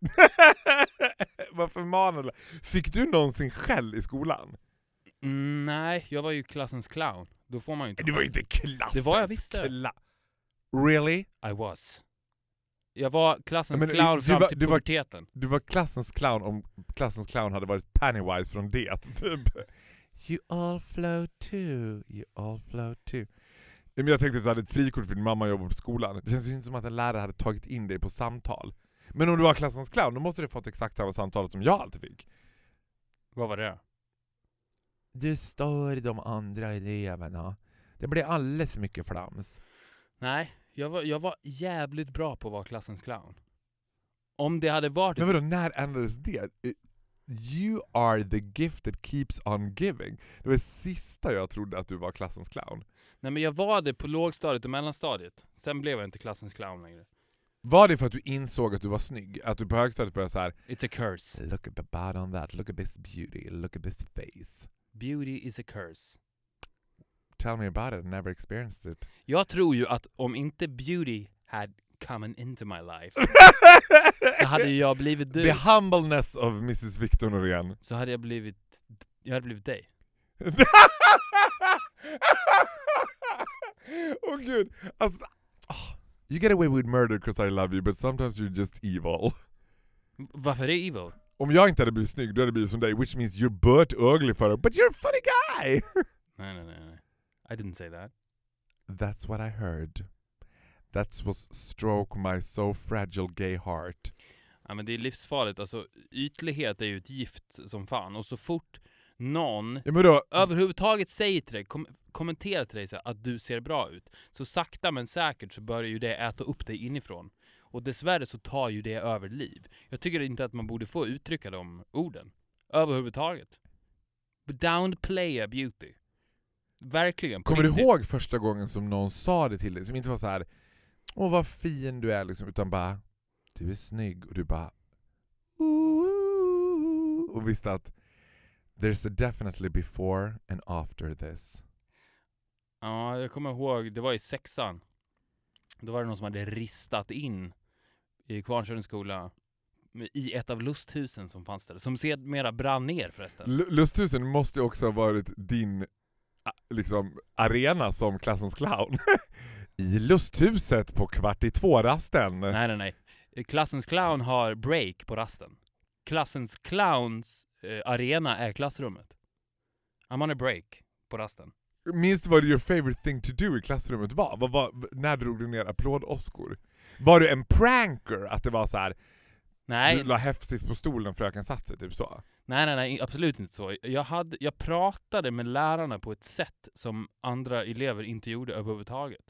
Varför manade Fick du någonsin skäll i skolan? Mm, nej, jag var ju klassens clown. Då får man ju inte Du var ju inte klassens Det var jag visst det. kla- Really? I was. Jag var klassens Men, clown du fram var- till du var- puberteten. Du var klassens clown om klassens clown hade varit Pennywise från det, typ. You all float too, you all float too. Men jag tänkte att du hade ett frikort för din mamma jobbar på skolan. Det känns ju inte som att en lärare hade tagit in dig på samtal. Men om du var klassens clown, då måste du fått exakt samma samtal som jag alltid fick. Vad var det? Du stör de andra eleverna. Det blir alldeles för mycket flams. Nej, jag var, jag var jävligt bra på att vara klassens clown. Om det hade varit... Men vadå, när ändrades det? I- You are the gift that keeps on giving. Det var det sista jag trodde att du var klassens clown. Nej men jag var det på lågstadiet och mellanstadiet. Sen blev jag inte klassens clown längre. Var det för att du insåg att du var snygg? Att du på högstadiet började så här. It's a curse. Look at the bad on that, look at this beauty, look at this face. Beauty is a curse. Tell me about it, never experienced it. Jag tror ju att om inte beauty had come into my life så hade jag blivit du. The humbleness of Mrs Victor Norén. Så hade jag blivit... Jag hade blivit dig. Åh gud, alltså. You get away with murder because I love you but sometimes you're just evil. Varför är det evil? Om jag inte hade blivit snygg, då hade jag blivit som dig, which means you're but ugly for but you're a funny guy! Nej, nej, nej. I didn't say that. That's what I heard. That was stroke my so fragile gay heart. Ja, men det är livsfarligt. Alltså, ytlighet är ju ett gift som fan. Och så fort någon Ja, men då, överhuvudtaget säger till dig, kom kommenterar till dig så att du ser bra ut, så sakta men säkert så börjar ju det äta upp dig inifrån. Och dessvärre så tar ju det över liv. Jag tycker inte att man borde få uttrycka de orden. Överhuvudtaget. Downplaya beauty. Verkligen. kommer du riktigt. ihåg första gången som någon sa det till dig, som inte var så här Åh vad fin du är liksom, utan bara Du är snygg, och du bara och visste att There's a definitely before and after this. Ja, jag kommer ihåg, det var i sexan. Då var det någon som hade ristat in i Kvarnsvedens skola i ett av lusthusen som fanns där, som sedermera brann ner förresten. L- Lusthusen måste ju också ha varit din liksom, arena som klassens clown. I lusthuset på kvart i två-rasten. Nej, nej, nej. Klassens clown har break på rasten. Klassens clowns eh, arena är klassrummet. I'm on a break på rasten. Minns du vad your favorite thing to do i klassrummet var? Vad var när drog du ner applådåskor? Var du en pranker? Att det var så här Nej, du la häftigt på stolen fröken satt sig, typ så? nej, nej, nej, absolut inte så. Jag, hade, jag pratade med lärarna på ett sätt som andra elever inte gjorde överhuvudtaget.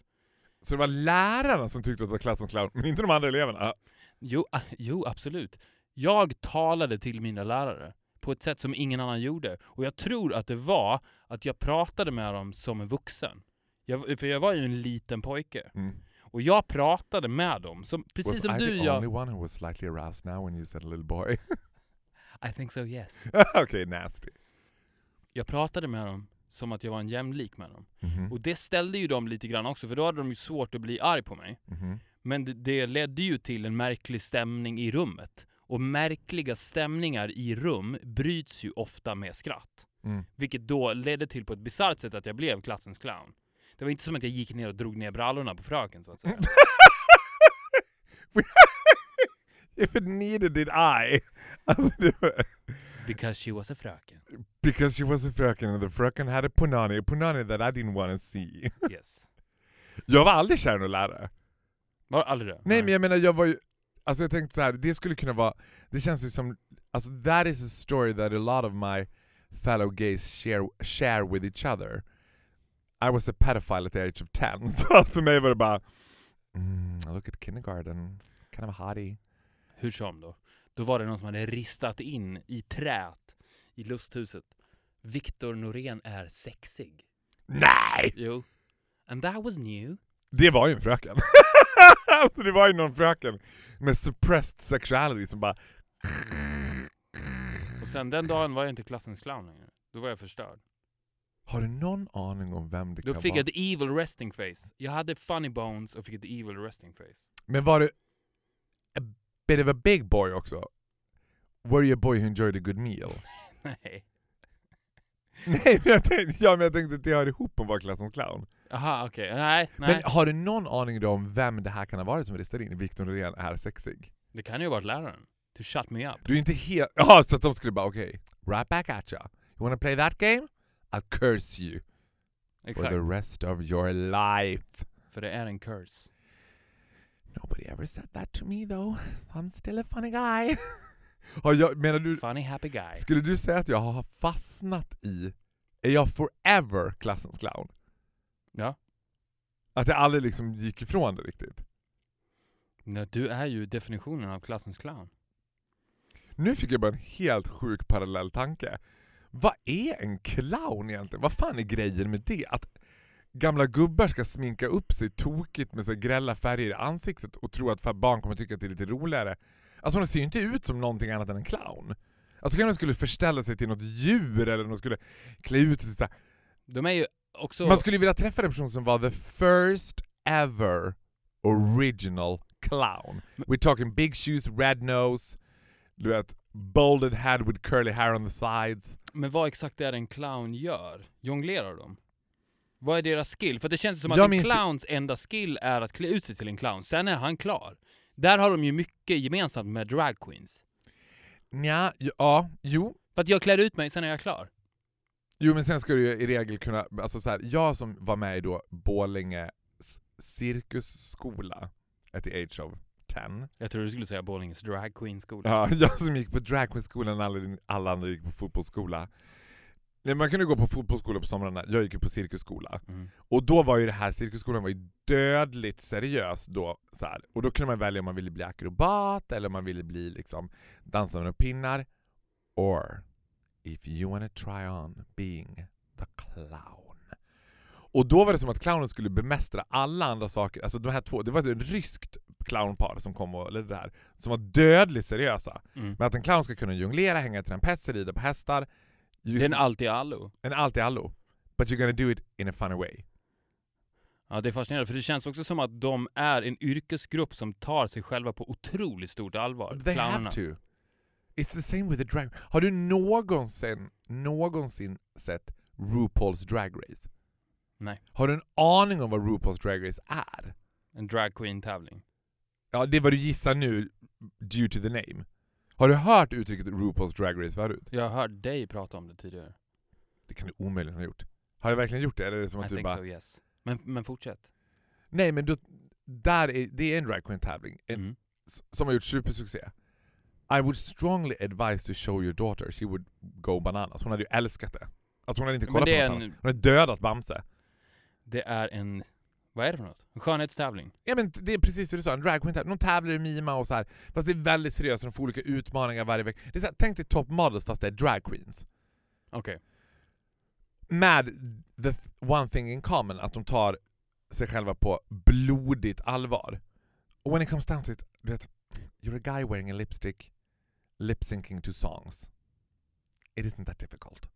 Så det var lärarna som tyckte att det var klassens clown, men inte de andra eleverna? Jo, jo, absolut. Jag talade till mina lärare på ett sätt som ingen annan gjorde. Och jag tror att det var att jag pratade med dem som en vuxen. Jag, för jag var ju en liten pojke. Mm. Och jag pratade med dem, som, precis Was som I du the jag... only one who was slightly aroused now when you said a little boy? I think so yes. Okej, nasty. Jag pratade med dem som att jag var en jämlik med dem. Mhm. Och det ställde ju dem lite grann också, för då hade de ju svårt att bli arg på mig. Mhm. Men det, det ledde ju till en märklig stämning i rummet. Och märkliga stämningar i rum bryts ju ofta med skratt. Mm. Vilket då ledde till på ett bisarrt sätt att jag blev klassens clown. Det var inte som att jag gick ner och drog ner brallorna på fröken så att säga. If it needed did I. Alltså, Because she was a fröken. Because she was a fröken and the fröken had a punani, a punani that I didn't want to see. Yes. Jag var aldrig kär i någon lärare. Var aldrig det? Nej men jag menar jag var ju, alltså jag tänkte så här, det skulle kunna vara, det känns ju som, alltså that is a story that a lot of my fellow gays share, share with each other. I was a pedophile at the age of 10, så för mig var det bara, mm, look at kindergarten, kind of a hottie. Hur som då. Då var det någon som hade ristat in i trät i lusthuset Viktor Norén är sexig. Nej! Jo. And that was new. Det var ju en fröken. alltså det var ju någon fröken med suppressed sexuality som bara... Och sen den dagen var jag inte klassens clown längre. Då var jag förstörd. Har du någon aning om vem det Då kan fick vara? jag ett evil resting face. Jag hade funny bones och fick ett evil resting face. Men var du a bit of a big boy också? Were you a boy who enjoyed a good meal? Nej. Nej men jag tänkte, ja, men jag tänkte att det hör ihop att vara klassens clown. Aha, okej. Nej, nej. Men har du någon aning då om vem det här kan ha varit som ristade in Victor Norén är sexig? Det kan ju ha varit läraren. To shut me up. Du är inte helt... Ja, så att de skulle bara okej, okay, right back at ya. You wanna play that game? I'll curse you Exakt. for the rest of your life. För det är en curse. Nobody ever said that to me though. I'm still a funny guy. Har jag, menar du, Funny happy guy. skulle du säga att jag har fastnat i, är jag forever klassens clown? Ja. Att jag aldrig liksom gick ifrån det riktigt? Nej, du är ju definitionen av klassens clown. Nu fick jag bara en helt sjuk parallell tanke. Vad är en clown egentligen? Vad fan är grejen med det? Att gamla gubbar ska sminka upp sig tokigt med så grälla färger i ansiktet och tro att barn kommer tycka att det är lite roligare. Alltså de ser ju inte ut som någonting annat än en clown. Alltså kanske de skulle förställa sig till något djur eller de skulle klä ut sig så här. De är ju också... Man skulle vilja träffa en person som var the first ever original clown. We're talking big shoes, red nose, du vet, balded head with curly hair on the sides. Men vad exakt är det en clown gör? Jonglerar de? Vad är deras skill? För det känns som att Jag en minns- clowns enda skill är att klä ut sig till en clown, sen är han klar. Där har de ju mycket gemensamt med drag queens. Nja, ja, jo. För att jag klär ut mig, sen är jag klar. Jo men sen ska du ju i regel kunna, alltså så här, jag som var med i då Borlänge cirkusskola at the age of 10. Jag tror du skulle säga Borlänges drag queen skola. Ja, jag som gick på dragqueenskolan när alla, alla andra gick på fotbollsskola. Nej, man kunde gå på fotbollsskola på somrarna, jag gick ju på cirkusskola. Mm. Och då var ju det här, cirkusskolan var ju dödligt seriös då. Så här. Och då kunde man välja om man ville bli akrobat eller om man ville bli liksom dansare med pinnar. Or if you wanna try on being the clown. Och då var det som att clownen skulle bemästra alla andra saker. Alltså de här två, det var ett ryskt clownpar som kom och ledde det här. Som var dödligt seriösa. Mm. Men att en clown ska kunna jonglera, hänga i trapetser, rida på hästar. Det är en allt i allo. en allt i allo. But you're gonna do it in a funny way. Ja, det är fascinerande, för det känns också som att de är en yrkesgrupp som tar sig själva på otroligt stort allvar. They Clownerna. have to. It's the same with the drag. Har du någonsin, någonsin sett RuPaul's Drag Race? Nej. Har du en aning om vad RuPaul's Drag Race är? En drag queen-tävling. Ja, det är vad du gissar nu, due to the name. Har du hört uttrycket RuPaul's Drag Race förut? Jag har hört dig prata om det tidigare. Det kan du omöjligen ha gjort. Har jag verkligen gjort det? Eller är det som I att du think bara... so, yes. Men, men fortsätt. Nej men då, där är, det är en drag queen tävling en, Mm. som har gjort supersuccé. I would strongly advise to show your daughter, she would go bananas. Hon hade ju älskat det. Alltså hon hade inte kollat på något en- annat. Hon hade dödat Bamse. Det är en... Vad är det för något? En skönhetstävling? Ja men det är precis det du sa, en drag queen tävling. De tävlar i mima och så här. Fast det är väldigt seriöst, de får olika utmaningar varje vecka. Det är så här, tänk dig top models fast det är drag queens. Okej. Med the th- one thing in common, att de tar sig själva på blodigt allvar. Och when it comes down to it, vet, you're a guy wearing a lipstick, lip syncing to songs. It isn't that difficult.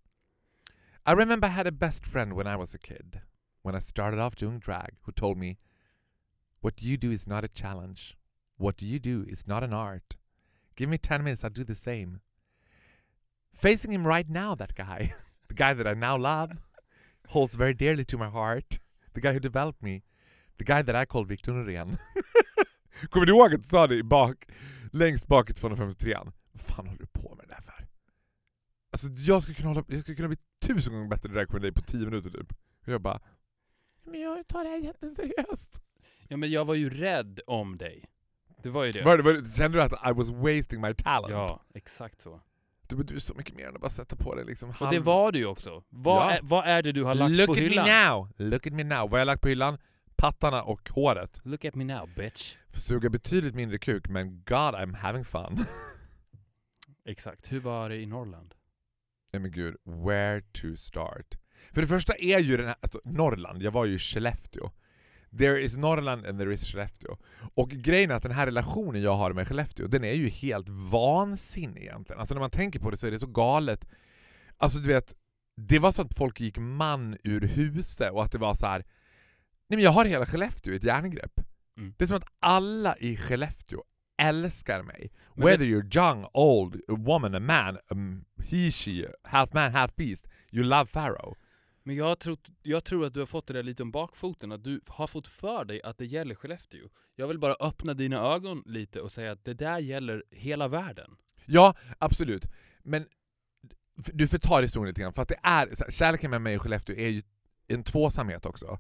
I remember I had a best friend when I was a kid, when I started off doing drag, who told me, What you do is not a challenge. What you do is not an art. Give me 10 minutes, I'll do the same. Facing him right now, that guy, the guy that I now love, holds very dearly to my heart, the guy who developed me, the guy that I call Victor Norén. Kommer du ihåg att du sa det bak, längst bak i 253an? Vad fan håller du på med det där för? Alltså jag skulle kunna, hålla, jag skulle kunna bli tusen gånger bättre drag än dig på 10 minuter typ. Och jag bara, men jag tar det här jätteseriöst. Ja men jag var ju rädd om dig. Det var ju det. Var, det- var, det- kände du att I was wasting my talent? Ja, exakt så. Du, men du är så mycket mer än att bara sätta på dig liksom Och det var du ju också. Vad, Ja. är, vad är det du har lagt Look på at hyllan? me now! Look at me now! Vad har jag lagt på hyllan? Pattarna och håret. Look at me now bitch. Suga betydligt mindre kuk, men God I'm having fun. Exakt. Hur var det i Norrland? Nej men gud, where to start? För det första är ju den här, alltså Norrland, jag var ju i Skellefteå. There is Norrland and there is Skellefteå. Och grejen är att den här relationen jag har med Skellefteå, den är ju helt vansinnig egentligen. Alltså när man tänker på det så är det så galet. Alltså du vet, det var så att folk gick man ur huset och att det var så här. Nej men jag har hela Skellefteå i ett järngrepp. Mm. Det är som att alla i Skellefteå älskar mig. Men Whether you're young, old, a woman, a man, um, he, she, half man, half beast, you love Pharaoh. Men jag tror, jag tror att du har fått det där lite om bakfoten, att du har fått för dig att det gäller Skellefteå. Jag vill bara öppna dina ögon lite och säga att det där gäller hela världen. Ja, absolut. Men du förtar historien lite grann, för att det är, kärleken med mig och Skellefteå är ju en tvåsamhet också.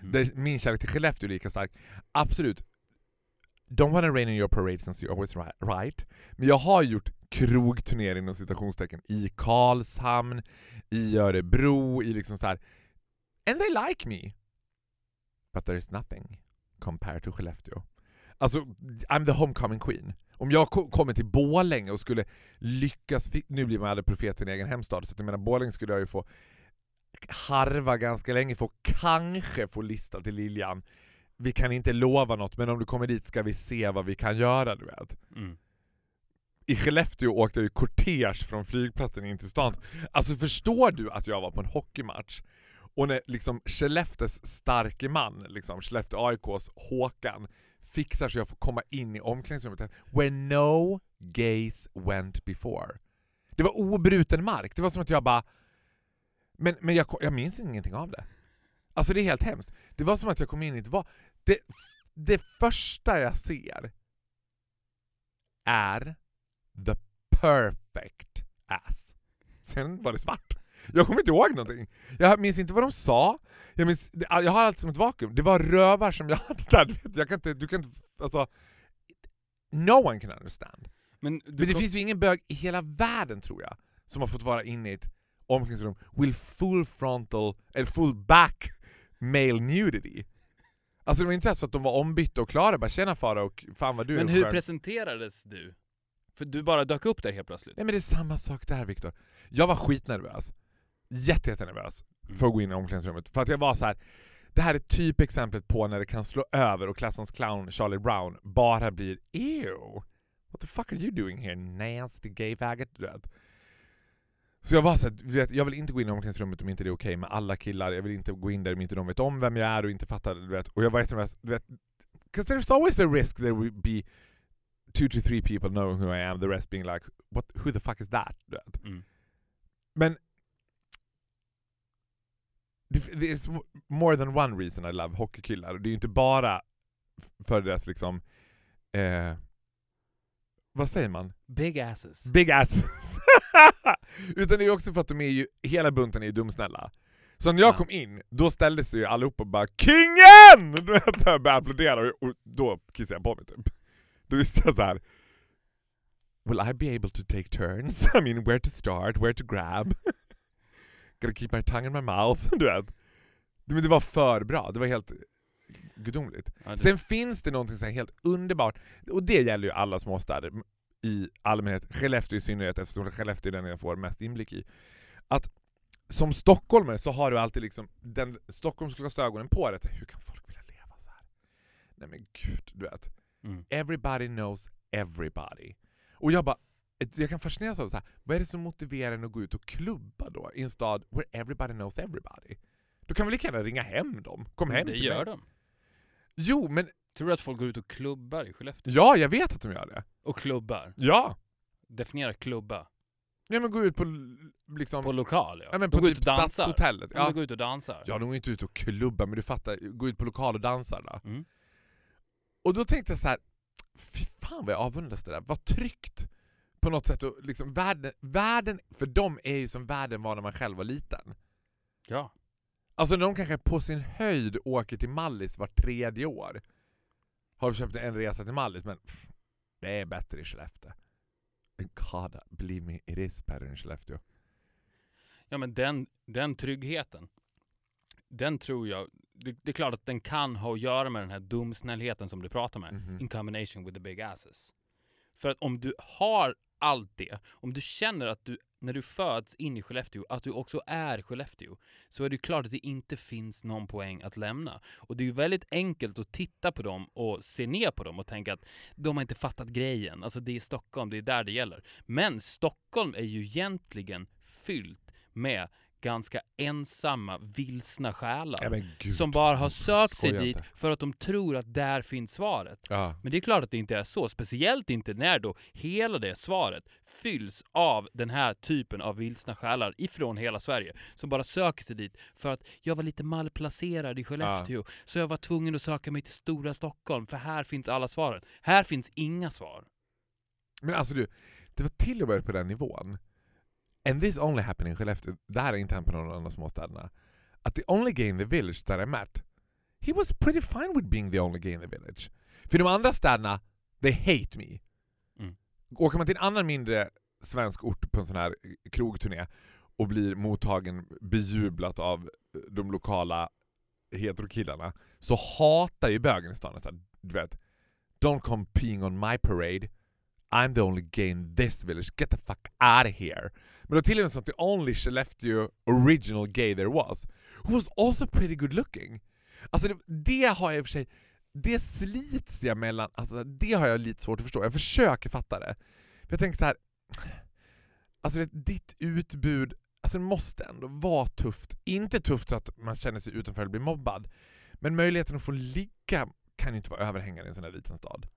Mm. Där min kärlek till Skellefteå är lika stark. Absolut. Don't wanna rain in your parade since you're always ri- right. Men jag har gjort krogturnering inom citationstecken i Karlshamn, i Örebro, i liksom så här. And they like me. But there is nothing compared to Skellefteå. Alltså, I'm the homecoming queen. Om jag kommer till Borlänge och skulle lyckas, nu blir man aldrig profet i sin egen hemstad, så att jag menar Borlänge skulle jag ju få harva ganska länge för att kanske få lista till Liljan. Vi kan inte lova något, men om du kommer dit ska vi se vad vi kan göra, du vet. Mm. I Skellefteå åkte jag ju kortege från flygplatsen in till stan. Alltså förstår du att jag var på en hockeymatch och när liksom Skellefteås starke man, liksom Skellefteå AIKs Håkan, fixar så jag får komma in i omklädningsrummet where no gays went before. Det var obruten mark, det var som att jag bara... Men, men jag, jag minns ingenting av det. Alltså det är helt hemskt. Det var som att jag kom in i ett val. det, det första jag ser är the perfect ass. Sen var det svart. Jag kommer inte ihåg någonting. Jag minns inte vad de sa. Jag, minns, jag har allt som ett vakuum. Det var rövar som jag hade där. Jag kan inte, du kan inte, alltså... No one can understand. Men, Men det kom- finns ju ingen bög i hela världen tror jag som har fått vara inne i ett omklädningsrum with full frontal, eller full back male nudity. Alltså det var inte så att de var ombytta och klara, bara tjena fara och fan vad du Men är hur skön." presenterades du? För du bara dök upp där helt plötsligt. Nej men det är samma sak där Viktor. Jag var skitnervös. Jätte, jättenervös Mm. för att gå in i omklädningsrummet. För att jag var så här. det här är typ exemplet på när det kan slå över och klassens clown Charlie Brown bara blir ew. What the fuck are you doing here nasty gay faggot? Så jag var så här, du vet, jag vill inte gå in i omklädningsrummet om inte det är okej med alla killar. Jag vill inte gå in där om inte de vet om vem jag är och inte fattar. Du vet. Och jag var jättenervös. Du vet, 'cause there's always a risk there will be two to three people knowing who I am, the rest being like What, who the fuck is that? Mm. Men det, m- more than one reason I love hockeykillar. Det är ju inte bara för deras liksom... Eh, vad säger man? Big asses. Big asses! Utan det är också för att de är ju, hela bunten är ju dumsnälla. Så när jag Ja. kom in, då ställde sig ju allihopa och bara KINGEN! Du vet, här, började applådera och, och då kissade jag på mig typ. Då visste jag så här. Will I be able to take turns? I mean, where to start, where to grab? Gotta keep my tongue in my mouth, du vet. Men det var för bra, det var helt gudomligt. Ja, det- Sen finns det någonting så helt underbart, och det gäller ju alla småstäder i allmänhet, Skellefteå i synnerhet eftersom Skellefteå är den jag får mest inblick i. Att som stockholmare så har du alltid liksom den Stockholmsglasögonen på dig, hur kan folk vilja leva så här? Nej men gud, du vet. Mm. Everybody knows everybody. Och jag bara, jag kan fascineras av så här, vad är det som motiverar en att gå ut och klubba då i en stad where everybody knows everybody? Då kan vi lika gärna ringa hem dem. Kom hem det till gör mig. de. Jo, men Tror du att folk går ut och klubbar i Skellefteå? ja, jag vet att de gör det. Och klubbar? Ja! Definiera klubba. Ja men gå ut på liksom... På lokal ja. ja, men de på typ. Stadshotellet. Ja. Ja. De går ut och dansar. ja, de går inte ut och klubbar, men du fattar, gå ut på lokal och dansar då. Mm. Och då tänkte jag så här, fy fan vad jag avundas det där. Vad tryggt! På något sätt. Och liksom världen, världen, för dem är ju som världen var när man själv var liten. Ja. Alltså när de kanske på sin höjd åker till Mallis var tredje år. Har vi köpt en resa till Mallis, men pff, det är bättre i Skellefteå. God, believe me, it is better in Skellefteå. Ja men den, den tryggheten, den tror jag, det, det är klart att den kan ha att göra med den här dumsnällheten som du pratar med. Mhm. In combination with the big asses. För att om du har allt det, om du känner att du när du föds in i Skellefteå, att du också är Skellefteå, så är det klart att det inte finns någon poäng att lämna. Och det är ju väldigt enkelt att titta på dem och se ner på dem och tänka att de har inte fattat grejen. Alltså det är Stockholm, det är där det gäller. Men Stockholm är ju egentligen fyllt med ganska ensamma, vilsna själar. Ja, som bara har sökt sig dit för att de tror att där finns svaret. Ja. Men det är klart att det inte är så, speciellt inte när då hela det svaret fylls av den här typen av vilsna själar ifrån hela Sverige som bara söker sig dit för att jag var lite malplacerad i Skellefteå så jag var tvungen att söka mig till stora Stockholm för här finns alla svaren. Här finns inga svar. Men alltså du, det var till och med på den nivån. And this only happened in Skellefteå. Det här har inte hänt på någon av de små städerna. Att the only gay in the village that I met, he was pretty fine with being the only gay in the village. För de andra städerna, they hate me. Mm. Åker man till en annan mindre svensk ort på en sån här krogturné och blir mottagen bejublat av de lokala heterokillarna så hatar ju bögen i stan. Så här, du vet, Don't come peeing on my parade. I'm the only gay in this village. Get the fuck out of here. Men då till och med så att the only Skellefteå original gay there was, who was also pretty good looking. Alltså det, det har jag i och för sig, det slits jag mellan, alltså det har jag lite svårt att förstå. Jag försöker fatta det. För jag tänker så här. alltså vet, ditt utbud, alltså det måste ändå vara tufft. Inte tufft så att man känner sig utanför eller blir mobbad, men möjligheten att få ligga kan ju inte vara överhängande i en sån här liten stad.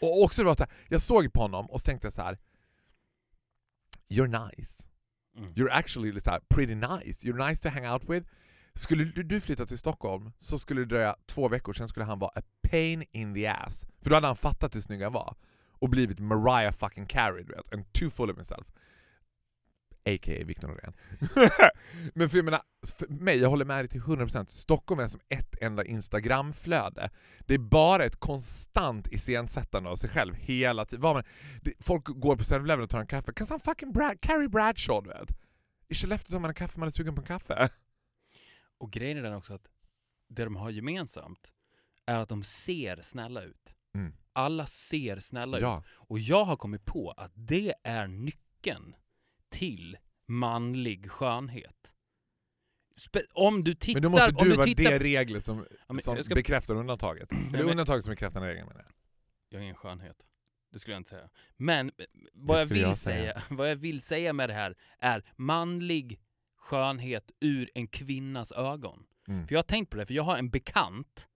Och också det var så här, jag såg på honom och så tänkte jag så här. You're nice. Mm. You're actually här, pretty nice. You're nice to hang out with. Skulle du- flytta till Stockholm så skulle det dröja två veckor, sen skulle han vara a pain in the ass. För då hade han fattat hur snygg han var. Och blivit Mariah fucking Carey, du vet. And too full of himself. A.k.a. Victor Norén. Men för jag menar, för mig, jag håller med dig till 100%. Stockholm är som ett enda Instagramflöde. Det är bara ett konstant iscensättande av sig själv hela tiden. Folk går på 7-Eleven och tar en kaffe. Cause I'm fucking Brad, Carrie Bradshaw, du vet. I Skellefteå tar man en kaffe, man är sugen på en kaffe. Och grejen är den också att det de har gemensamt är att de ser snälla ut. Mm. Alla ser snälla ut. Ja. Och jag har kommit på att det är nyckeln till manlig skönhet. Spe- om du tittar... Men då måste du du vara tittar det reglet som, som ska- bekräftar undantaget. Eller men- undantaget som bekräftar regeln menar jag. Jag har ingen skönhet. Det skulle jag inte säga. Men eh, vad jag, vill jag säga. säga. vad jag vill säga med det här är manlig skönhet ur en kvinnas ögon. Mm. För jag har tänkt på det, för jag har en bekant,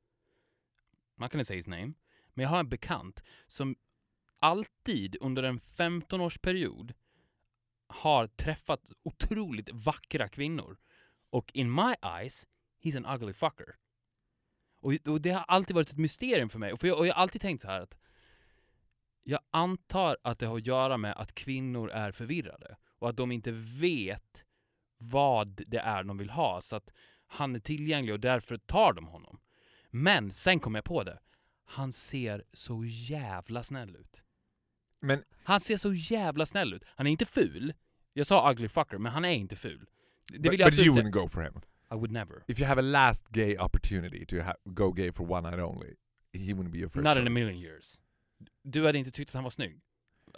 man kan inte säga his name, men jag har en bekant som alltid under en 15-årsperiod har träffat otroligt vackra kvinnor. Och in my eyes, he's an ugly fucker. Och, och det har alltid varit ett mysterium för mig. Och, för jag, och jag har alltid tänkt så här att jag antar att det har att göra med att kvinnor är förvirrade och att de inte vet vad det är de vill ha så att han är tillgänglig och därför tar de honom. Men sen kom jag på det. Han ser så jävla snäll ut. Men Han ser så jävla snäll ut. Han är inte ful. Jag sa ugly fucker, men han är inte ful. Det but, vill jag but you wouldn't go for him. I would never. If you have a last gay opportunity to go gay for one night only, he wouldn't be your first Not in a choice. million years. Du hade inte tyckt att han var snygg.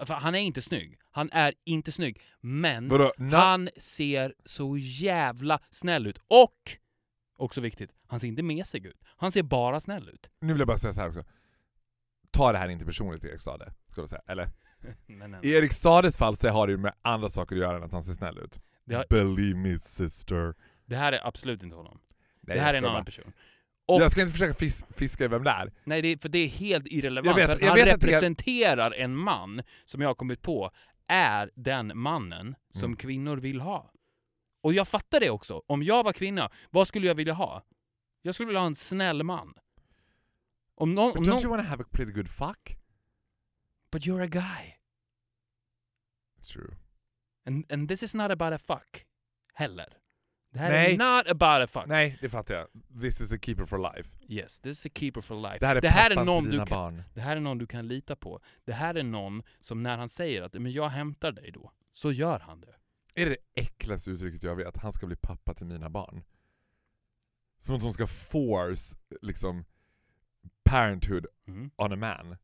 För han är inte snygg. Han är inte snygg. Men Vadå? Han ser så jävla snäll ut. Och, också viktigt, han ser inte mesig ut. Han ser bara snäll ut. Nu vill jag bara säga så här också. Ta det här inte personligt Erik Sade, ska du säga. Eller? Men, I Erik Sades fall så har det ju med andra saker att göra än att han ser snäll ut. Har- Believe me sister. det här är absolut inte honom. Nej, det här jag är en annan bara- person. Och, Jag ska inte försöka fis fiska i vem det är. nej, det är, för det är helt irrelevant. Jag vet- för jag han representerar en man som jag har kommit på är den mannen som Mm. kvinnor vill ha. Och jag fattar det också. Om jag var kvinna, vad skulle jag vilja ha? Jag skulle vilja ha en snäll man. Om någon... But Om don't någon you wanna have a pretty good fuck? but you're a guy. It's true. And, and this is not about a fuck. Heller. Det här Nej. är not about a fuck. Nej, det fattar jag. This is a keeper for life. Yes, this is a keeper for life. Det här är det här är någon till du kan. Det här är någon du kan lita på. Det här är någon som när han säger att men jag hämtar dig då, så gör han det. Är det det äckligaste uttrycket jag vet? Han ska bli pappa till mina barn. Som att hon ska force liksom parenthood Mm. on a man.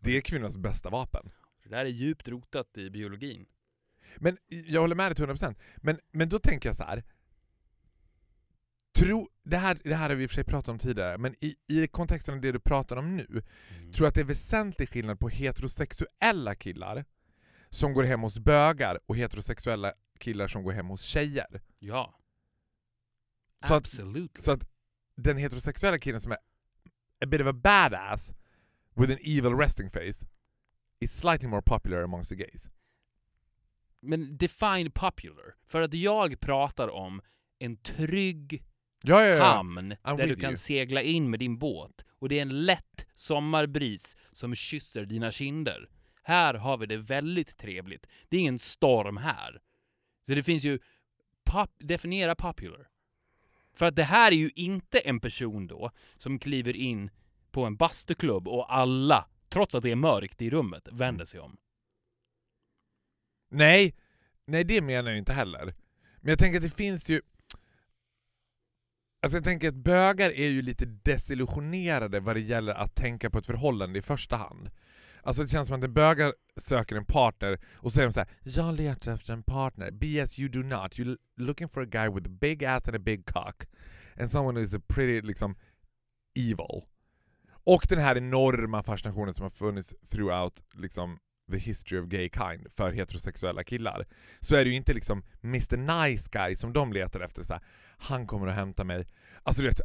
Det är kvinnans bästa vapen. Det där är djupt rotat i biologin. Men jag håller med dig till 100%. Men, men då tänker jag så här. Tro, det, här, det här har vi i och för sig pratat om tidigare, men i, i kontexten av det du pratar om nu, Mm. tror jag att det är väsentlig skillnad på heterosexuella killar som går hem hos bögar och heterosexuella killar som går hem hos tjejer. Ja. Så att-. Så att den heterosexuella killen som är a bit of a badass with an evil resting face is slightly more popular amongst the gays. Men define popular. För att jag pratar om en trygg Ja, ja, ja. hamn I'm där du kan you. segla in med din båt och det är en lätt sommarbris som kysser dina kinder. Här har vi det väldigt trevligt. Det är ingen storm här. Så det finns ju... Pop, definiera popular. För att det här är ju inte en person då som kliver in på en bastuklubb och alla, trots att det är mörkt i rummet, vänder sig om. Nej, nej det menar jag inte heller. Men jag tänker att det finns ju... Alltså jag tänker att bögar är ju lite desillusionerade vad det gäller att tänka på ett förhållande i första hand. Alltså det känns som att en bögar söker en partner och säger de så här: Jag letar efter en partner. BS you do not. You're looking for a guy with a big ass and a big cock. And someone who is a pretty liksom evil. Och den här enorma fascinationen som har funnits throughout liksom the history of gay kind för heterosexuella killar. Så är det ju inte liksom Mr Nice Guy som de letar efter. Så här, han kommer att hämta mig. Alltså du vet,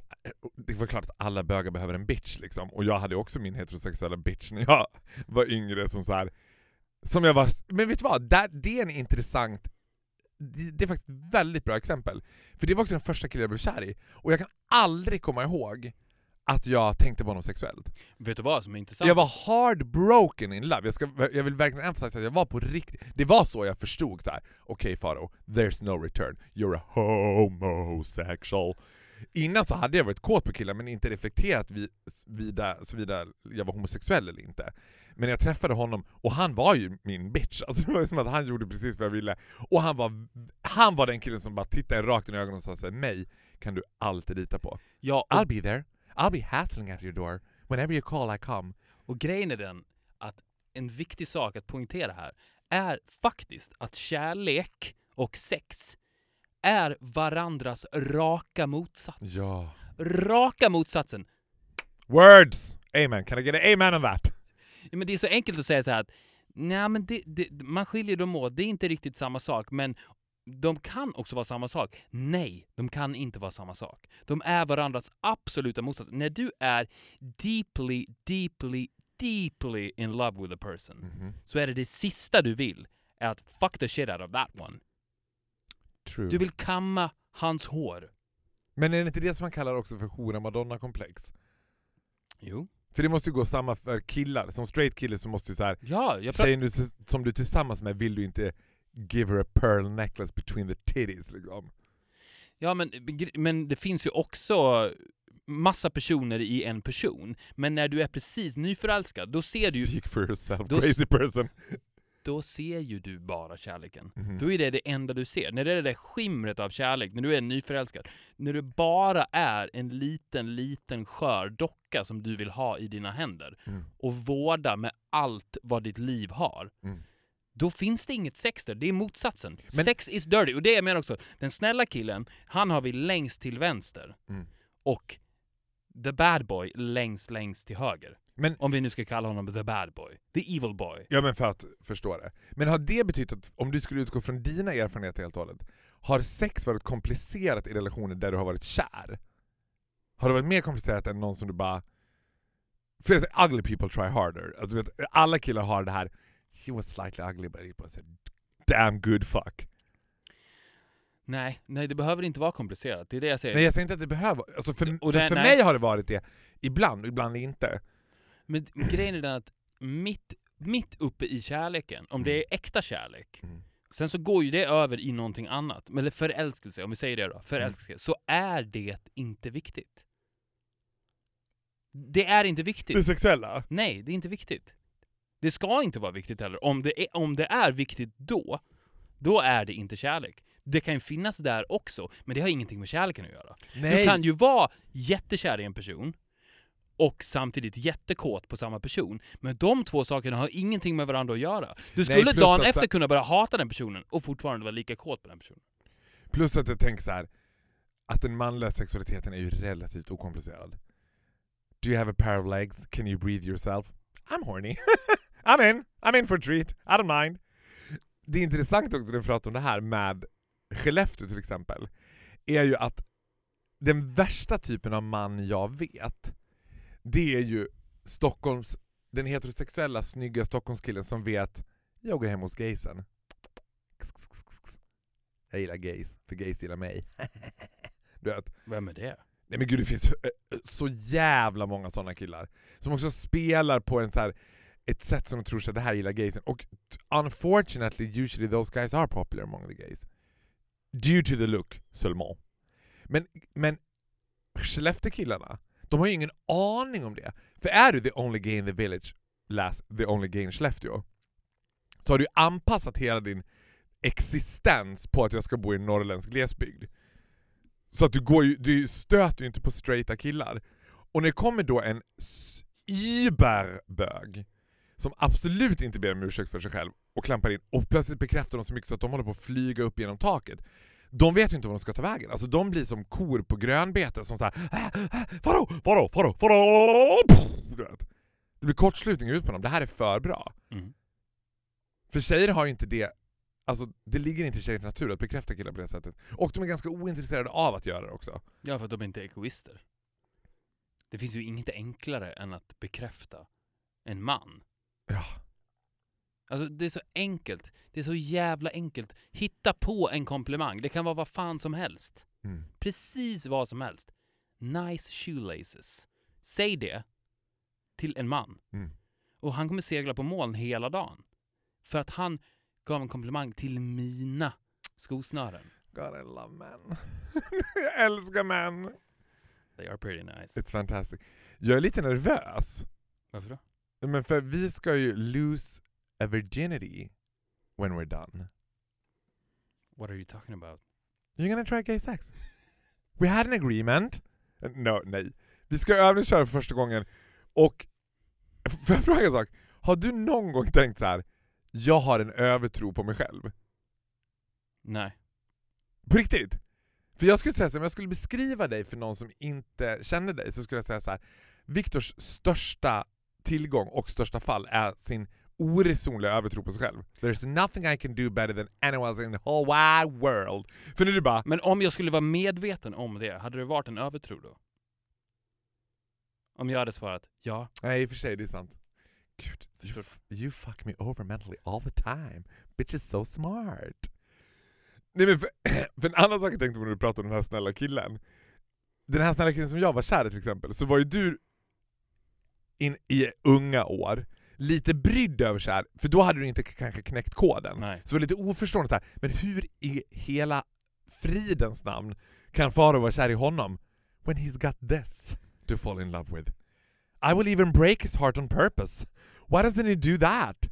det var klart att alla bögar behöver en bitch liksom. Och jag hade också min heterosexuella bitch när jag var yngre som så här. Som jag var, men vet du vad? Där, det är en intressant det det är faktiskt ett väldigt bra exempel. För det var också den första killen jag blev kär i. Och jag kan aldrig komma ihåg att jag tänkte på honom sexuellt. Vet du vad som är intressant? Jag var heartbroken in love. Jag, ska, jag vill verkligen emphasize att jag var på riktigt... Det var så jag förstod så här. okej Faro, there's no return. You're a homosexual. Innan så hade jag varit kåt på killar men inte reflekterat vid, vida, såvida jag var homosexuell eller inte. Men jag träffade honom, och han var ju min bitch. Alltså det var som att han gjorde precis vad jag ville. Och han var, han var den killen som bara tittade rakt in i ögonen och sa såhär, mig kan du alltid lita på. Ja, I'll be there. I'll be hassling at your door. Whenever you call I come. Och grejen är den att en viktig sak att poängtera här är faktiskt att kärlek och sex är varandras raka motsats. Ja. Raka motsatsen. Words! Amen. Can I get an amen on that? Ja, men det är så enkelt att säga så här att nej, men det, det, man skiljer dem åt, det är inte riktigt samma sak, men de kan också vara samma sak. Nej, de kan inte vara samma sak. De är varandras absoluta motsats. När du är deeply, deeply, deeply in love with a person Mhm. så är det det sista du vill är att fuck the shit out of that one. True. Du vill kamma hans hår. Men är det inte det som man kallar också för hora-madonna-komplex? Jo. För det måste ju gå samma för killar. Som straight kille så måste ju så här, Ja, tjejen du, som du är tillsammans med vill du inte give her a pearl necklace between the titties liksom. Ja, men, men det finns ju också massa personer i en person. Men när du är precis nyförälskad, då ser du ju, Speak for yourself, Då crazy person. Då ser ju du bara kärleken. Mhm. Då är det det enda du ser. När det är det där skimret av kärlek, när du är nyförälskad. När du bara är en liten, liten skör docka som du vill ha i dina händer Mm. och vårda med allt vad ditt liv har. Mm. Då finns det inget sex där, det är motsatsen. Men- Sex is dirty, och det jag menar också, den snälla killen, han har vi längst till vänster. Mm. Och the bad boy längst, längst till höger. Men- Om vi nu ska kalla honom the bad boy. The evil boy. Ja men för att förstå det. Men har det betytt att, om du skulle utgå från dina erfarenheter helt och hållet, har sex varit komplicerat i relationer där du har varit kär? Har det varit mer komplicerat än någon som du bara... För att ugly people try harder. Alltså, alla killar har det här He was slightly ugly but he was a damn good fuck. Nej, nej det behöver inte vara komplicerat. Det är det jag säger. Nej jag säger inte att det behöver alltså för, Och det- för nej. mig har det varit det ibland, ibland inte. Men grejen är den att mitt, mitt uppe i kärleken, om det är äkta kärlek, Mm. sen så går ju det över i någonting annat, eller förälskelse, om vi säger det då, förälskelse, så är det inte viktigt. Det är inte viktigt. Det sexuella? Nej, det är inte viktigt. Det ska inte vara viktigt heller. Om det är, om det är viktigt då, då är det inte kärlek. Det kan ju finnas där också, men det har ingenting med kärleken att göra. Nej. Du kan ju vara jättekär i en person och samtidigt jättekåt på samma person. Men de två sakerna har ingenting med varandra att göra. Du skulle plus dagen efter kunna börja hata den personen och fortfarande vara lika kåt på den personen. Plus att jag tänker så här att den manliga sexualiteten är ju relativt okomplicerad. Do you have a pair of legs? Can you breathe yourself? I'm horny. I'm in. I'm in for a treat. I don't mind. Det är intressant också när vi pratar om det här med Skellefteå till exempel, är ju att den värsta typen av man jag vet, det är ju Stockholms, den heterosexuella snygga Stockholmskillen som vet jag går hem hos gaysen. Jag gillar gays, för gays gillar mig. du vet. Vem är det? Nej men gud det finns eh, så jävla många sådana killar. Som också spelar på en så här, ett sätt som de tror sig det här gillar gaysen. Och unfortunately usually those guys are popular among the gays. Due to the look seulement. Men, men Skellefteå-killarna, de har ju ingen aning om det. För är du the only gay in the village, läs the only gay in Skellefteå, så har du anpassat hela din existens på att jag ska bo i en norrländsk glesbygd. Så att du, går ju, du stöter ju inte på straighta killar. Och när det kommer då en s- überbög som absolut inte ber om ursäkt för sig själv och klampar in och plötsligt bekräftar de så mycket så att de håller på att flyga upp genom taket. De vet ju inte vad de ska ta vägen. Alltså de blir som kor på grönbete som såhär? Vadå? Vadå? Du vet. Det blir kortslutning ut på dem. Det här är för bra. Mm. För tjejer har ju inte det Alltså det ligger inte i tjejers natur att bekräfta killar på det sättet. Och de är ganska ointresserade av att göra det också. Ja, för att de inte är egoister. Det finns ju inget enklare än att bekräfta en man. Ja. Alltså det är så enkelt. Det är så jävla enkelt. Hitta på en komplimang. Det kan vara vad fan som helst. Mm. Precis vad som helst. Nice shoelaces. Säg det till en man. Mm. Och han kommer segla på moln hela dagen. För att han gav en komplimang till mina skosnören. God I love men. jag älskar män. They are pretty nice. It's fantastic. Jag är lite nervös. Varför då? Men för vi ska ju lose a virginity when we're done. What are you talking about? You're gonna try gay sex? We had an agreement. No, nej. Vi ska övningsköra för första gången och får jag fråga en sak? Har du någon gång tänkt så här? jag har en övertro på mig själv? Nej. På riktigt? För jag skulle säga så här, om jag skulle beskriva dig för någon som inte känner dig så skulle jag säga så här. Viktors största tillgång och största fall är sin oresonliga övertro på sig själv. There's nothing I can do better than anyone else in the whole wide world. För nu är det bara, Men om jag skulle vara medveten om det, hade det varit en övertro då? Om jag hade svarat ja. nej i och för sig det är sant. Gud, you, you fuck me over mentally all the time. Bitch is so smart. Nej men för, för en annan sak jag tänkte på när du pratade om den här snälla killen. Den här snälla killen som jag var kär i till exempel, så var ju du in, i unga år lite brydd över så här, för då hade du inte kanske knäckt koden. Nej. Så var lite oförstående så här, men hur i hela fridens namn kan Farao vara kär i honom when he's got this to fall in love with? I will even break his heart on purpose. Why doesn't he do that?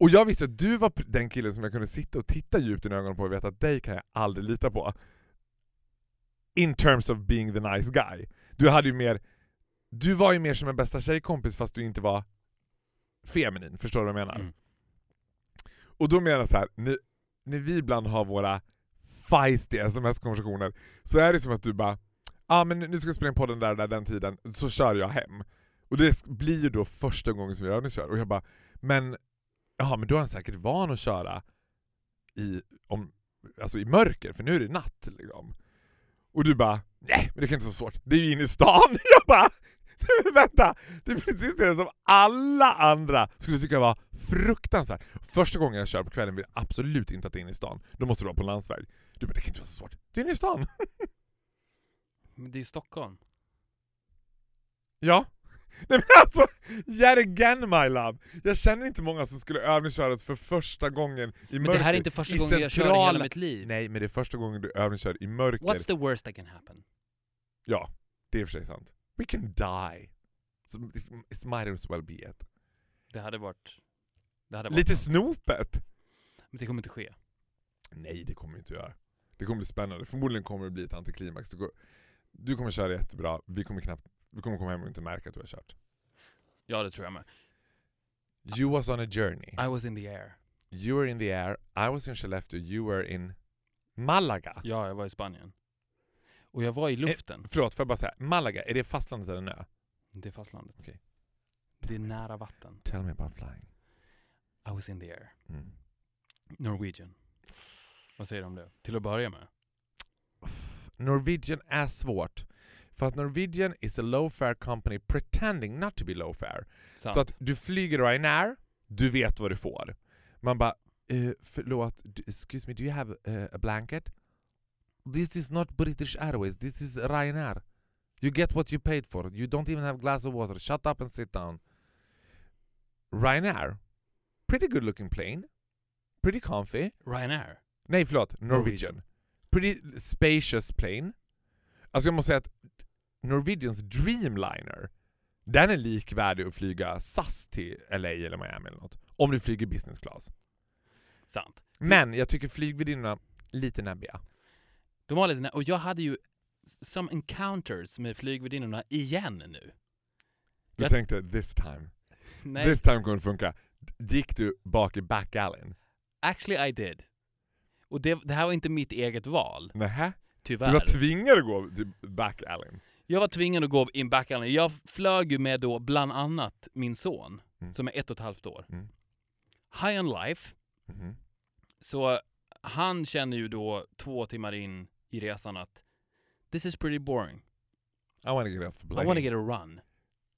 Och jag visste att du var den killen som jag kunde sitta och titta djupt i ögonen på och veta att dig kan jag aldrig lita på. In terms of being the nice guy. Du hade ju mer, du var ju mer som en bästa tjejkompis fast du inte var feminin, förstår du vad jag menar? Mm. Och då menar jag så här, när, när vi ibland har våra feisty sms-konversationer så är det som att du bara Ja ah, men nu ska jag spela in podden där, där den tiden, så kör jag hem. Och det blir ju då första gången som vi övningskör och jag bara Men, jaha men då är han säkert van att köra i, om, alltså i mörker, för nu är det natt liksom. Och du bara nej men det kan inte vara så svårt, det är ju inne i stan. Jag bara "Nej, men vänta, det är precis det som alla andra skulle tycka var fruktansvärt. Första gången jag kör på kvällen vill jag absolut inte att det är inne i stan. Då måste du vara på landsväg. Du bara, det kan inte vara så svårt. Det är inne i stan. Men det är ju Stockholm. Ja. Nej men alltså, yet again my love. Jag känner inte många som skulle övningsköra för första gången i Men mörker. det här är inte första gången jag kör i centrala- hela mitt liv. Nej, men det är första gången du övningskör i mörker. What's the worst that can happen? Ja, det är i och för sig sant. We can die. So it might as well be it. Det hade varit... Det hade varit Lite något. snopet. Men det kommer inte ske. Nej, det kommer vi inte göra. Det kommer bli spännande. Förmodligen kommer det bli ett antiklimax. Du, du kommer köra jättebra, vi kommer knappt Du kommer komma hem och inte märka att du har kört. Ja, det tror jag med. You was on a journey. I was in the air. You were in the air, I was in Skellefteå, you were in Malaga. Ja, jag var i Spanien. Och jag var i luften. Förlåt, får jag bara säga, Malaga, är det fastlandet eller en ö? Det är fastlandet. Okej. Det är nära vatten. Tell me about flying. I was in the air. Mm. Norwegian. Vad säger du om det? Till att börja med. Norwegian är svårt. För att Norwegian is a low fare company pretending not to be low fare. Sant. Så att du flyger Ryanair, du vet vad du får. Man bara, eh, förlåt, excuse me, do you have eh, a blanket? This is not British Airways, this is Ryanair. You get what you paid for, you don't even have a glass of water, shut up and sit down. Ryanair, pretty good looking plane, pretty comfy. Ryanair. Nej förlåt, Norwegian. Pretty spacious plane. Alltså jag måste säga att Norwegians Dreamliner, den är likvärdig att flyga SAS till LA eller Miami eller något. Om du flyger business class. Sant. Men jag tycker flygvärdinnorna lite näbbiga. De har lite, och jag hade ju some encounters med flygvärdinnorna igen nu. Du Jag- tänkte this time, Nej, this time kommer det funka. Gick du bak i back-alleyn? actually I did. Och det, det här var inte mitt eget val, Nähä? Du tyvärr. var tvingad att gå till back-alleyn? Jag var tvingad att gå in backalley. Jag flög ju med då bland annat min son, Mm. som är ett och ett halvt år. Mm. High on life. Mhm. Så han känner ju då två timmar in i resan att this is pretty boring. I wanna get off the plane. I wanna get a run.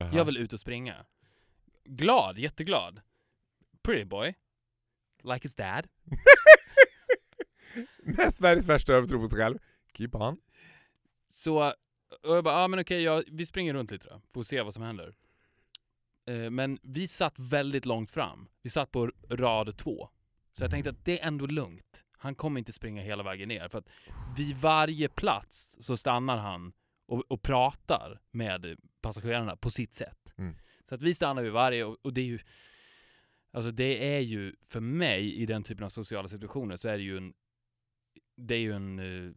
Aha. Jag vill ut och springa. Glad, jätteglad. Pretty boy. Like his dad. Med Sveriges värsta övertro på sig själv. Keep on. Så, och jag bara, ja men okej, ja, vi springer runt lite då. Får se vad som händer. Eh, Men vi satt väldigt långt fram. Vi satt på rad två. Så jag tänkte att det är ändå lugnt. Han kommer inte springa hela vägen ner. För att vid varje plats så stannar han och, och pratar med passagerarna på sitt sätt. Mm. Så att vi stannar vid varje, och, och det är ju... Alltså det är ju, för mig i den typen av sociala situationer så är det ju en... Det är ju en... eh,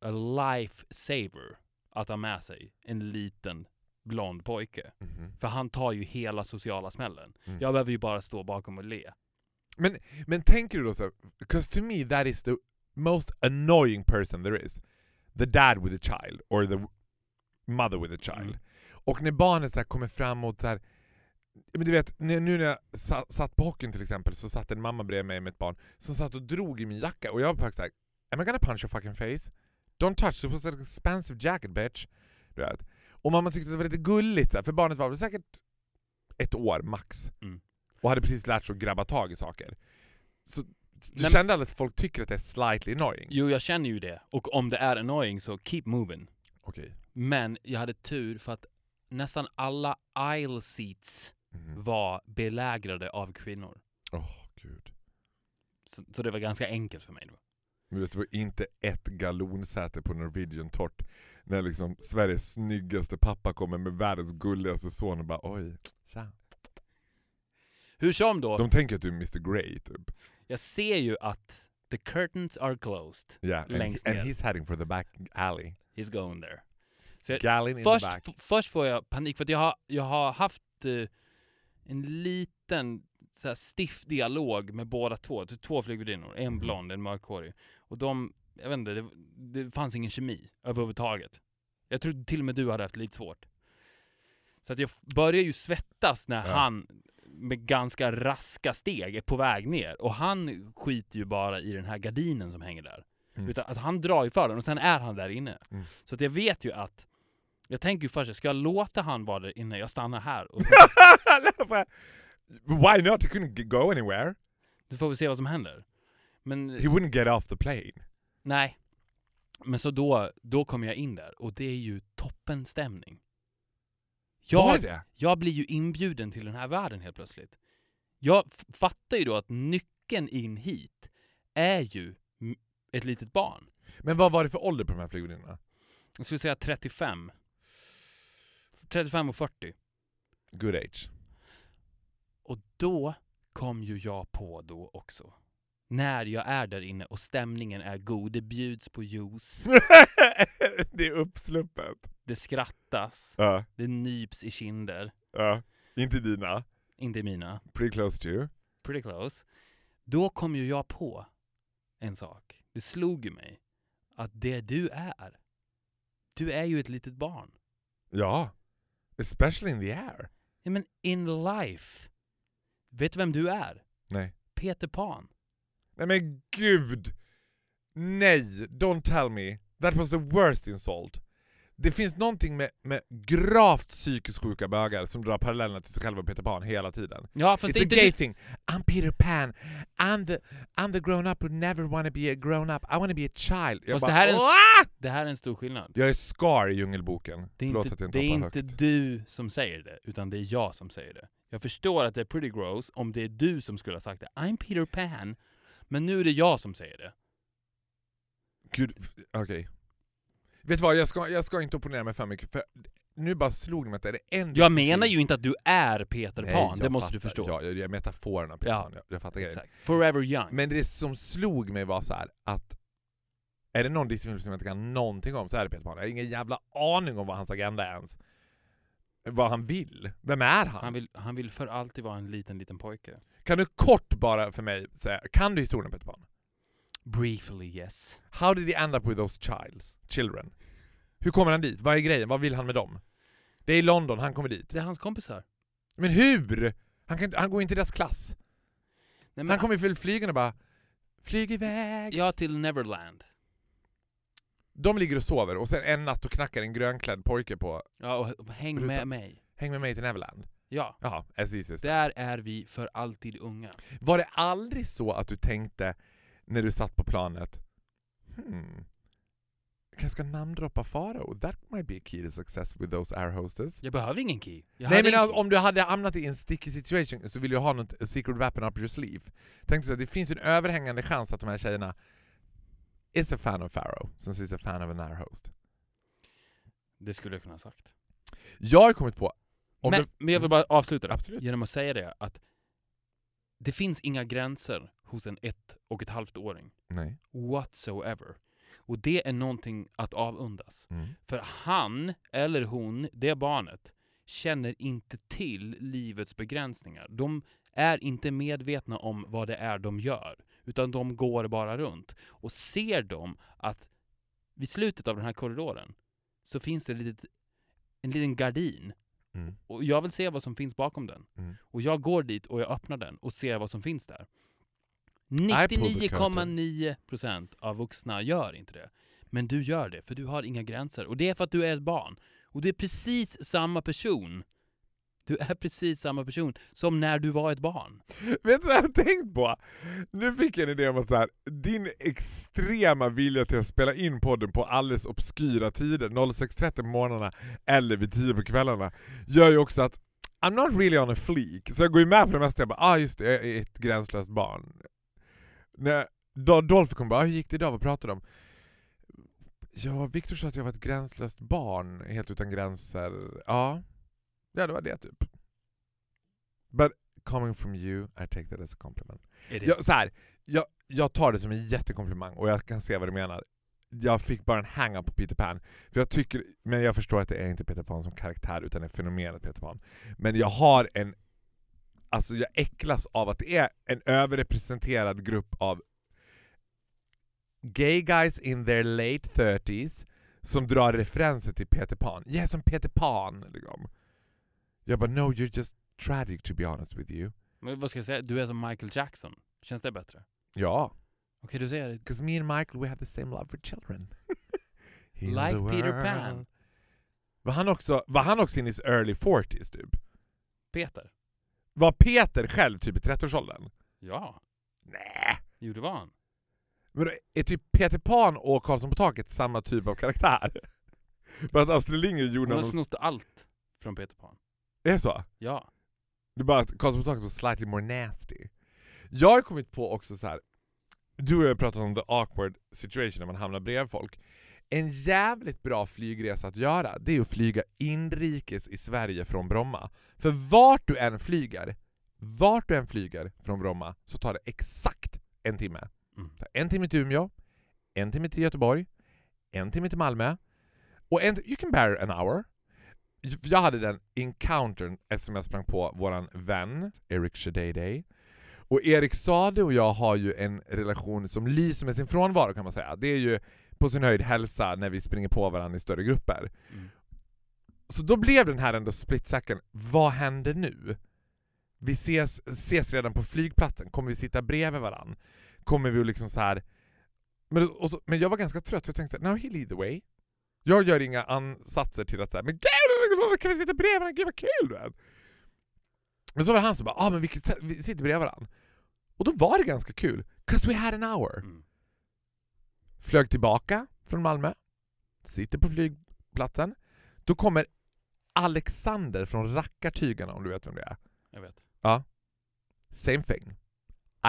a life saver att ha med sig en liten blond pojke. Mhm. För han tar ju hela sociala smällen. Mm. Jag behöver ju bara stå bakom och le. Men, men tänker du då så because to me that is the most annoying person there is. The dad with a child, or the mother with a child. Mm. Och när barnet så kommer fram och så här, men du vet, nu när jag sa, satt på hockeyn till exempel så satt en mamma bredvid mig med ett barn som satt och drog i min jacka och jag var faktiskt såhär Am I gonna punch your fucking face? Don't touch, it was an expensive jacket bitch. Du vet. Och mamma tyckte det var lite gulligt så här, för barnet var väl säkert ett år max. Mm. Och hade precis lärt sig att grabba tag i saker. Så du Men- kände att folk tycker att det är slightly annoying? Jo, jag känner ju det. Och om det är annoying så keep moving. Okej. Men jag hade tur för att nästan alla aisle seats Mhm. var belägrade av kvinnor. Åh gud. Så, så det var ganska enkelt för mig då. Men det var inte ett galonsäte på Norwegian torrt när liksom Sveriges snyggaste pappa kommer med världens gulligaste son och bara oj, tja. Hur som då, De tänker att du är Mr Grey typ. jag ser ju att the curtains are closed. Yeah, and, Längst and ner. he's heading for the back alley. He's going there. Så jag, Gallin in först, the back. först får jag panik för att jag har, jag har haft eh, en liten så här, stiff dialog med båda två. Två flygvärdinnor, en blond, en mörkhårig. Och de, jag vet inte, det, det fanns ingen kemi överhuvudtaget. Jag trodde till och med du hade haft lite svårt. Så att jag börjar ju svettas när Ja. han med ganska raska steg är på väg ner. Och han skiter ju bara i den här gardinen som hänger där. Mm. Utan alltså, han drar ju för den och sen är han där inne. Mm. Så att jag vet ju att jag tänker ju först, ska jag låta han vara där inne? Jag stannar här och sen Why not? He couldn't go anywhere. så får vi se vad som händer. Men He wouldn't get off the plane. nej. Men så då, då kommer jag in där och det är ju toppenstämning. Jag, det? jag blir ju inbjuden till den här världen helt plötsligt. Jag fattar ju då att nyckeln in hit är ju ett litet barn. Men vad var det för ålder på de här flygvärdinnorna? Jag skulle säga 35. 35 och 40. Good age. Och då kom ju jag på då också. När jag är där inne och stämningen är god, det bjuds på juice. det är uppsluppet. Det skrattas, Ja, det nyps i kinder. ja. Inte dina. Inte mina. Pretty close to. Pretty close. Då kom ju jag på en sak. Det slog ju mig att det du är, du är ju ett litet barn. Ja. Especially in the air. Ja, men in life. Vet du vem du är? Nej. Peter Pan. Nej men gud! Nej, don't tell me. That was the worst insult. Det finns någonting med, med gravt psykiskt sjuka bögar som drar parallellerna till sig själva och Peter Pan hela tiden. Ja, fast It's det är a inte gay du- thing. I'm Peter Pan. I'm the, I'm the grown up who never wanna be a grown up. I wanna be a child. Jag Fast bara, det här är en- "Åh!" Det här är en stor skillnad. Jag är Scar i Djungelboken. Det är Förlåt inte, att jag inte det är hoppar inte högt. du som säger det, utan det är jag som säger det. Jag förstår att det är pretty gross om det är du som skulle ha sagt det. I'm Peter Pan. Men nu är det jag som säger det. Gud, okej. Vet du vad, jag ska, jag ska inte opponera mig för mycket, för nu bara slog det mig att det är det enda Jag menar ju inte att du är Peter Nej, Pan, det jag måste du fattar. förstå. Ja, jag, jag är metaforen av Peter Ja, Pan, jag, jag fattar grejen. Exakt. Forever young. Men det som slog mig var så här att är det någon Disney-film som jag inte kan någonting om så är det Peter Pan. Jag har ingen jävla aning om vad hans agenda är ens. Vad han vill. Vem är han? Han vill, han vill för alltid vara en liten, liten pojke. Kan du kort bara för mig säga, kan du historien om Peter Pan? Briefly yes. How did he end up with those childs, children? Hur kommer han dit? Vad är grejen? Vad vill han med dem? Det är i London, han kommer dit. Det är hans kompisar. Men hur? Han, kan inte, han går inte i deras klass. Nej, Han kommer ju flygen och bara Flyg iväg! Ja, till Neverland. De ligger och sover och sen en natt och knackar en grönklädd pojke på Ja, och häng Ruta. med mig. Häng med mig till Neverland. Ja, Jaha, as där är vi för alltid unga. Var det aldrig så att du tänkte när du satt på planet Hmm, jag ska namndroppa Farao. That might be a key to success with those air hostess. Jag behöver ingen key. Jag Nej men en alltså, om du hade hamnat i en sticky situation så vill du ha något secret weapon up your sleeve. Tänkte så det finns en överhängande chans att de här tjejerna is a fan of Farao, since he's a fan of an air host. Det skulle jag kunna ha sagt. Jag har kommit på... Men, du, men jag vill bara avsluta det Absolut. genom att säga det att det finns inga gränser hos en ett och ett halvt åring Nej. whatsoever. Och det är någonting att avundas. Mm. För han eller hon, det barnet, känner inte till livets begränsningar. De är inte medvetna om vad det är de gör, utan de går bara runt. Och ser de att vid slutet av den här korridoren så finns det litet, en liten gardin Mm. och jag vill se vad som finns bakom den. Mm. Och jag går dit och jag öppnar den och ser vad som finns där. Pull the 99,9% av vuxna gör inte det. Men du gör det, för du har inga gränser. Och det är för att du är ett barn. Och du är precis samma person. Du är precis samma person som när du var ett barn. Vet du vad jag har tänkt på? Nu fick jag en idé om att så här, din extrema vilja till att spela in podden på alldeles obskyra tider, 06.30 på morgnarna eller vid 10 på kvällarna, gör ju också att I'm not really on a fleek, så jag går ju med på det mesta. Jag bara ah just det, jag är ett gränslöst barn. När Do- Dolph kom bara ah, hur gick det idag, vad pratade de om? Ja, Viktor sa att jag var ett gränslöst barn, helt utan gränser. Ja, ja det var det typ. But coming from you, I take that as a compliment. Jag, så här, jag, jag tar det som en jättekomplimang och jag kan se vad du menar. Jag fick bara en hang-up på Peter Pan, för jag tycker, men jag förstår att det är inte Peter Pan som karaktär utan det är fenomenet Peter Pan. Men jag har en, alltså jag äcklas av att det är en överrepresenterad grupp av gay guys in their late 30s som drar referenser till Peter Pan. Jag är som Peter Pan liksom. Jag bara no you're just tragic to be honest with you. Men vad ska jag säga? Du är som Michael Jackson. Känns det bättre? Ja. Okej, du säger det. Because me and Michael, we have the same love for children. Like Peter. Pan. Var han, också, var han också in his early 40s typ? Peter? Var Peter själv typ i 30-årsåldern? Ja. Nej. Jo, det var han. Men då är typ Peter Pan och Karlsson på taket samma typ av karaktär? Bara att Astrid Lindgren gjorde Hon har snott allt från Peter Pan. Är det så? Ja. Det är bara att Karlsson på taket var slightly more nasty. Jag har kommit på också så här. du och jag har pratat om the awkward situation när man hamnar bredvid folk. En jävligt bra flygresa att göra, det är att flyga inrikes i Sverige från Bromma. För vart du än flyger, vart du än flyger från Bromma, så tar det exakt en timme. Mm. En timme till Umeå, en timme till Göteborg, en timme till Malmö. Och en, you can bear an hour. Jag hade den encountern eftersom jag sprang på våran vän Eric Shadayday. Och Erik Sade och jag har ju en relation som lyser med sin frånvaro kan man säga. Det är ju på sin höjd hälsa när vi springer på varandra i större grupper. Mm. Så då blev den här ändå split second, vad händer nu? Vi ses, ses redan på flygplatsen, kommer vi sitta bredvid varandra? Kommer vi liksom så här... Men, så, men jag var ganska trött så jag tänkte now he'll the way. Jag gör inga ansatser till att säga men gud, kan vi sitta bredvid varandra? Gud vad kul du. Men så var det han som bara ah, men vi, vi sitter bredvid varandra. Och då var det ganska kul, 'cause we had an hour. Mm. Flög tillbaka från Malmö, sitter på flygplatsen. Då kommer Alexander från Rackartygarna om du vet vem det är. Jag vet. Same thing.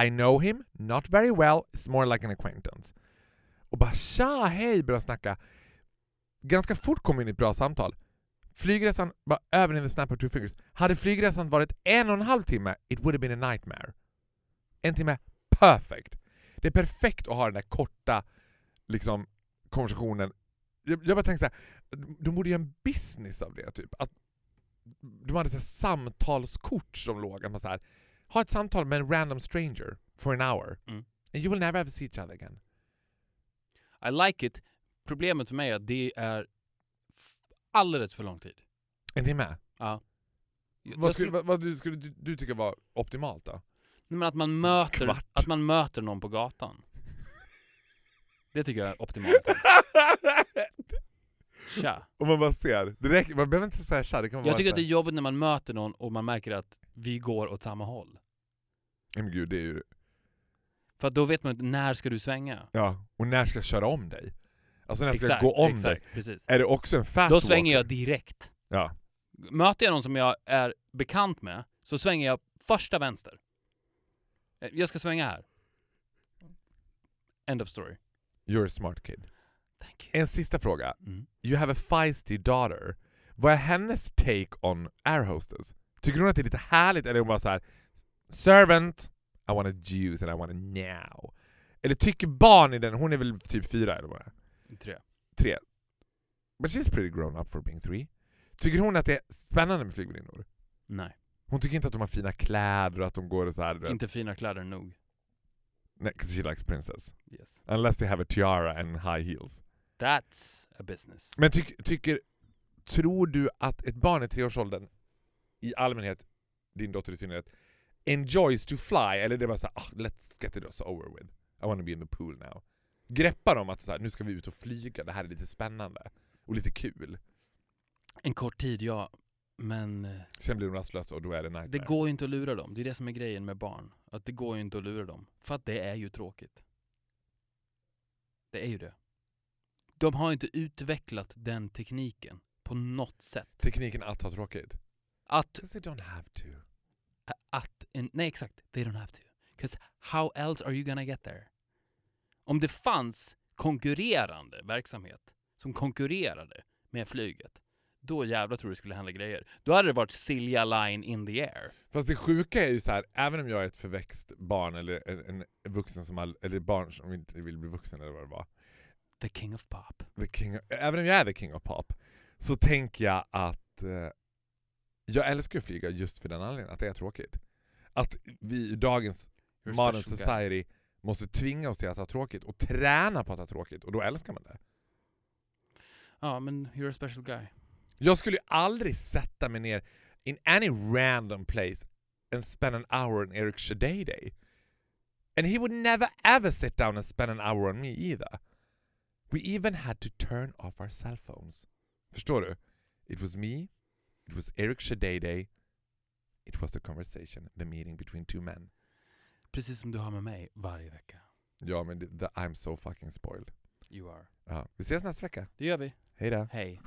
I know him, not very well, it's more like an acquaintance. Och bara tja, hej, börjar snacka. Ganska fort kom in i ett bra samtal. Flygresan var över in the snap of two fingers. Hade flygresan varit en och en halv timme, it would have been a nightmare. En timme, perfect. Det är perfekt att ha den där korta liksom, konversationen. Jag, jag bara tänkte så här, de borde göra en business av det. Typ. Att de hade så samtalskort som låg. Att man så här, ha ett samtal med en random stranger for an hour. Mm. And you will never ever see each other again. I like it. Problemet för mig är att det är alldeles för lång tid. En timme? Ja. Vad skulle- skulle, vad, vad du, skulle du, du tycka var optimalt då? Nej, Men att man möter, Kvart. att man möter någon på gatan. Det tycker jag är optimalt. Tja. Om man bara ser. Det räcker, man behöver inte säga tja, det kan vara Jag tycker att det är jobbigt när man möter någon och man märker att vi går åt samma håll. Men gud, det är ju... För att då vet man inte när ska du svänga. Ja, och när ska jag köra om dig? Alltså när ska jag Exakt, gå om exakt, dig? Precis. Är det också en fast Då svänger walker? jag direkt. Ja. Möter jag någon som jag är bekant med så svänger jag första vänster. Eh, Jag ska svänga här. End of story. You're a smart kid. Thank you. En sista fråga. Mm. You have a feisty daughter. Vad är hennes take on air hostess? Tycker hon att det är lite härligt eller är hon bara så här: Servant, I want a juice and I want it now. Eller tycker barn i den, hon är väl typ fyra eller vad det är? Tre. Tre. But she's pretty grown up for being three. Tycker hon att det är spännande med flygvärdinor? Nej, Hon tycker inte att de har fina kläder och att de går och så här, inte fina kläder nog. Nej, 'cause she likes princess. Yes. Unless they have a tiara and high heels. That's a business. Men tyck, tycker, tror du att ett barn i treårsåldern, i allmänhet, din dotter i synnerhet, enjoys to fly? Eller det är bara såhär, ah, let's get it over with. I wanna be in the pool now. Greppar de att så här, nu ska vi ut och flyga, det här är lite spännande och lite kul. En kort tid, ja. Men Sen blir de rastlösa och då är det nightmare. det går ju inte att lura dem. Det är det som är grejen med barn. Att det går ju inte att lura dem. För att det är ju tråkigt. Det är ju det. De har inte utvecklat den tekniken på något sätt. Tekniken att ha tråkigt. Att, 'Cause they don't have to. att en, nej exakt, they don't have to. 'Cause how else are you gonna get there? Om det fanns konkurrerande verksamhet som konkurrerade med flyget, då jävlar tror du skulle hända grejer. Då hade det varit Silja Line in the air. Fast det sjuka är ju så här, även om jag är ett förväxt barn eller en, en vuxen som all, eller barn som inte vill bli vuxen eller vad det var. The king of pop. The king of, även om jag är the king of pop, så tänker jag att eh, jag älskar att flyga just för den anledningen, att det är tråkigt. Att vi i dagens You're modern special guy. society måste tvinga oss till att ha tråkigt och träna på att ha tråkigt och då älskar man det. Ja, men you're a special guy. Jag skulle ju aldrig sätta mig ner in any random place and spend an hour on Eric Shadday day. And he would never ever sit down and spend an hour on me either. We even had to turn off our cell phones. Förstår du? It was me, it was Eric Shadday day, it was the conversation, the meeting between two men. Precis som du har med mig varje vecka. Ja men det, the, I'm so fucking spoiled. You are. Ja, vi ses nästa vecka. Det gör vi. Hej då. Hej.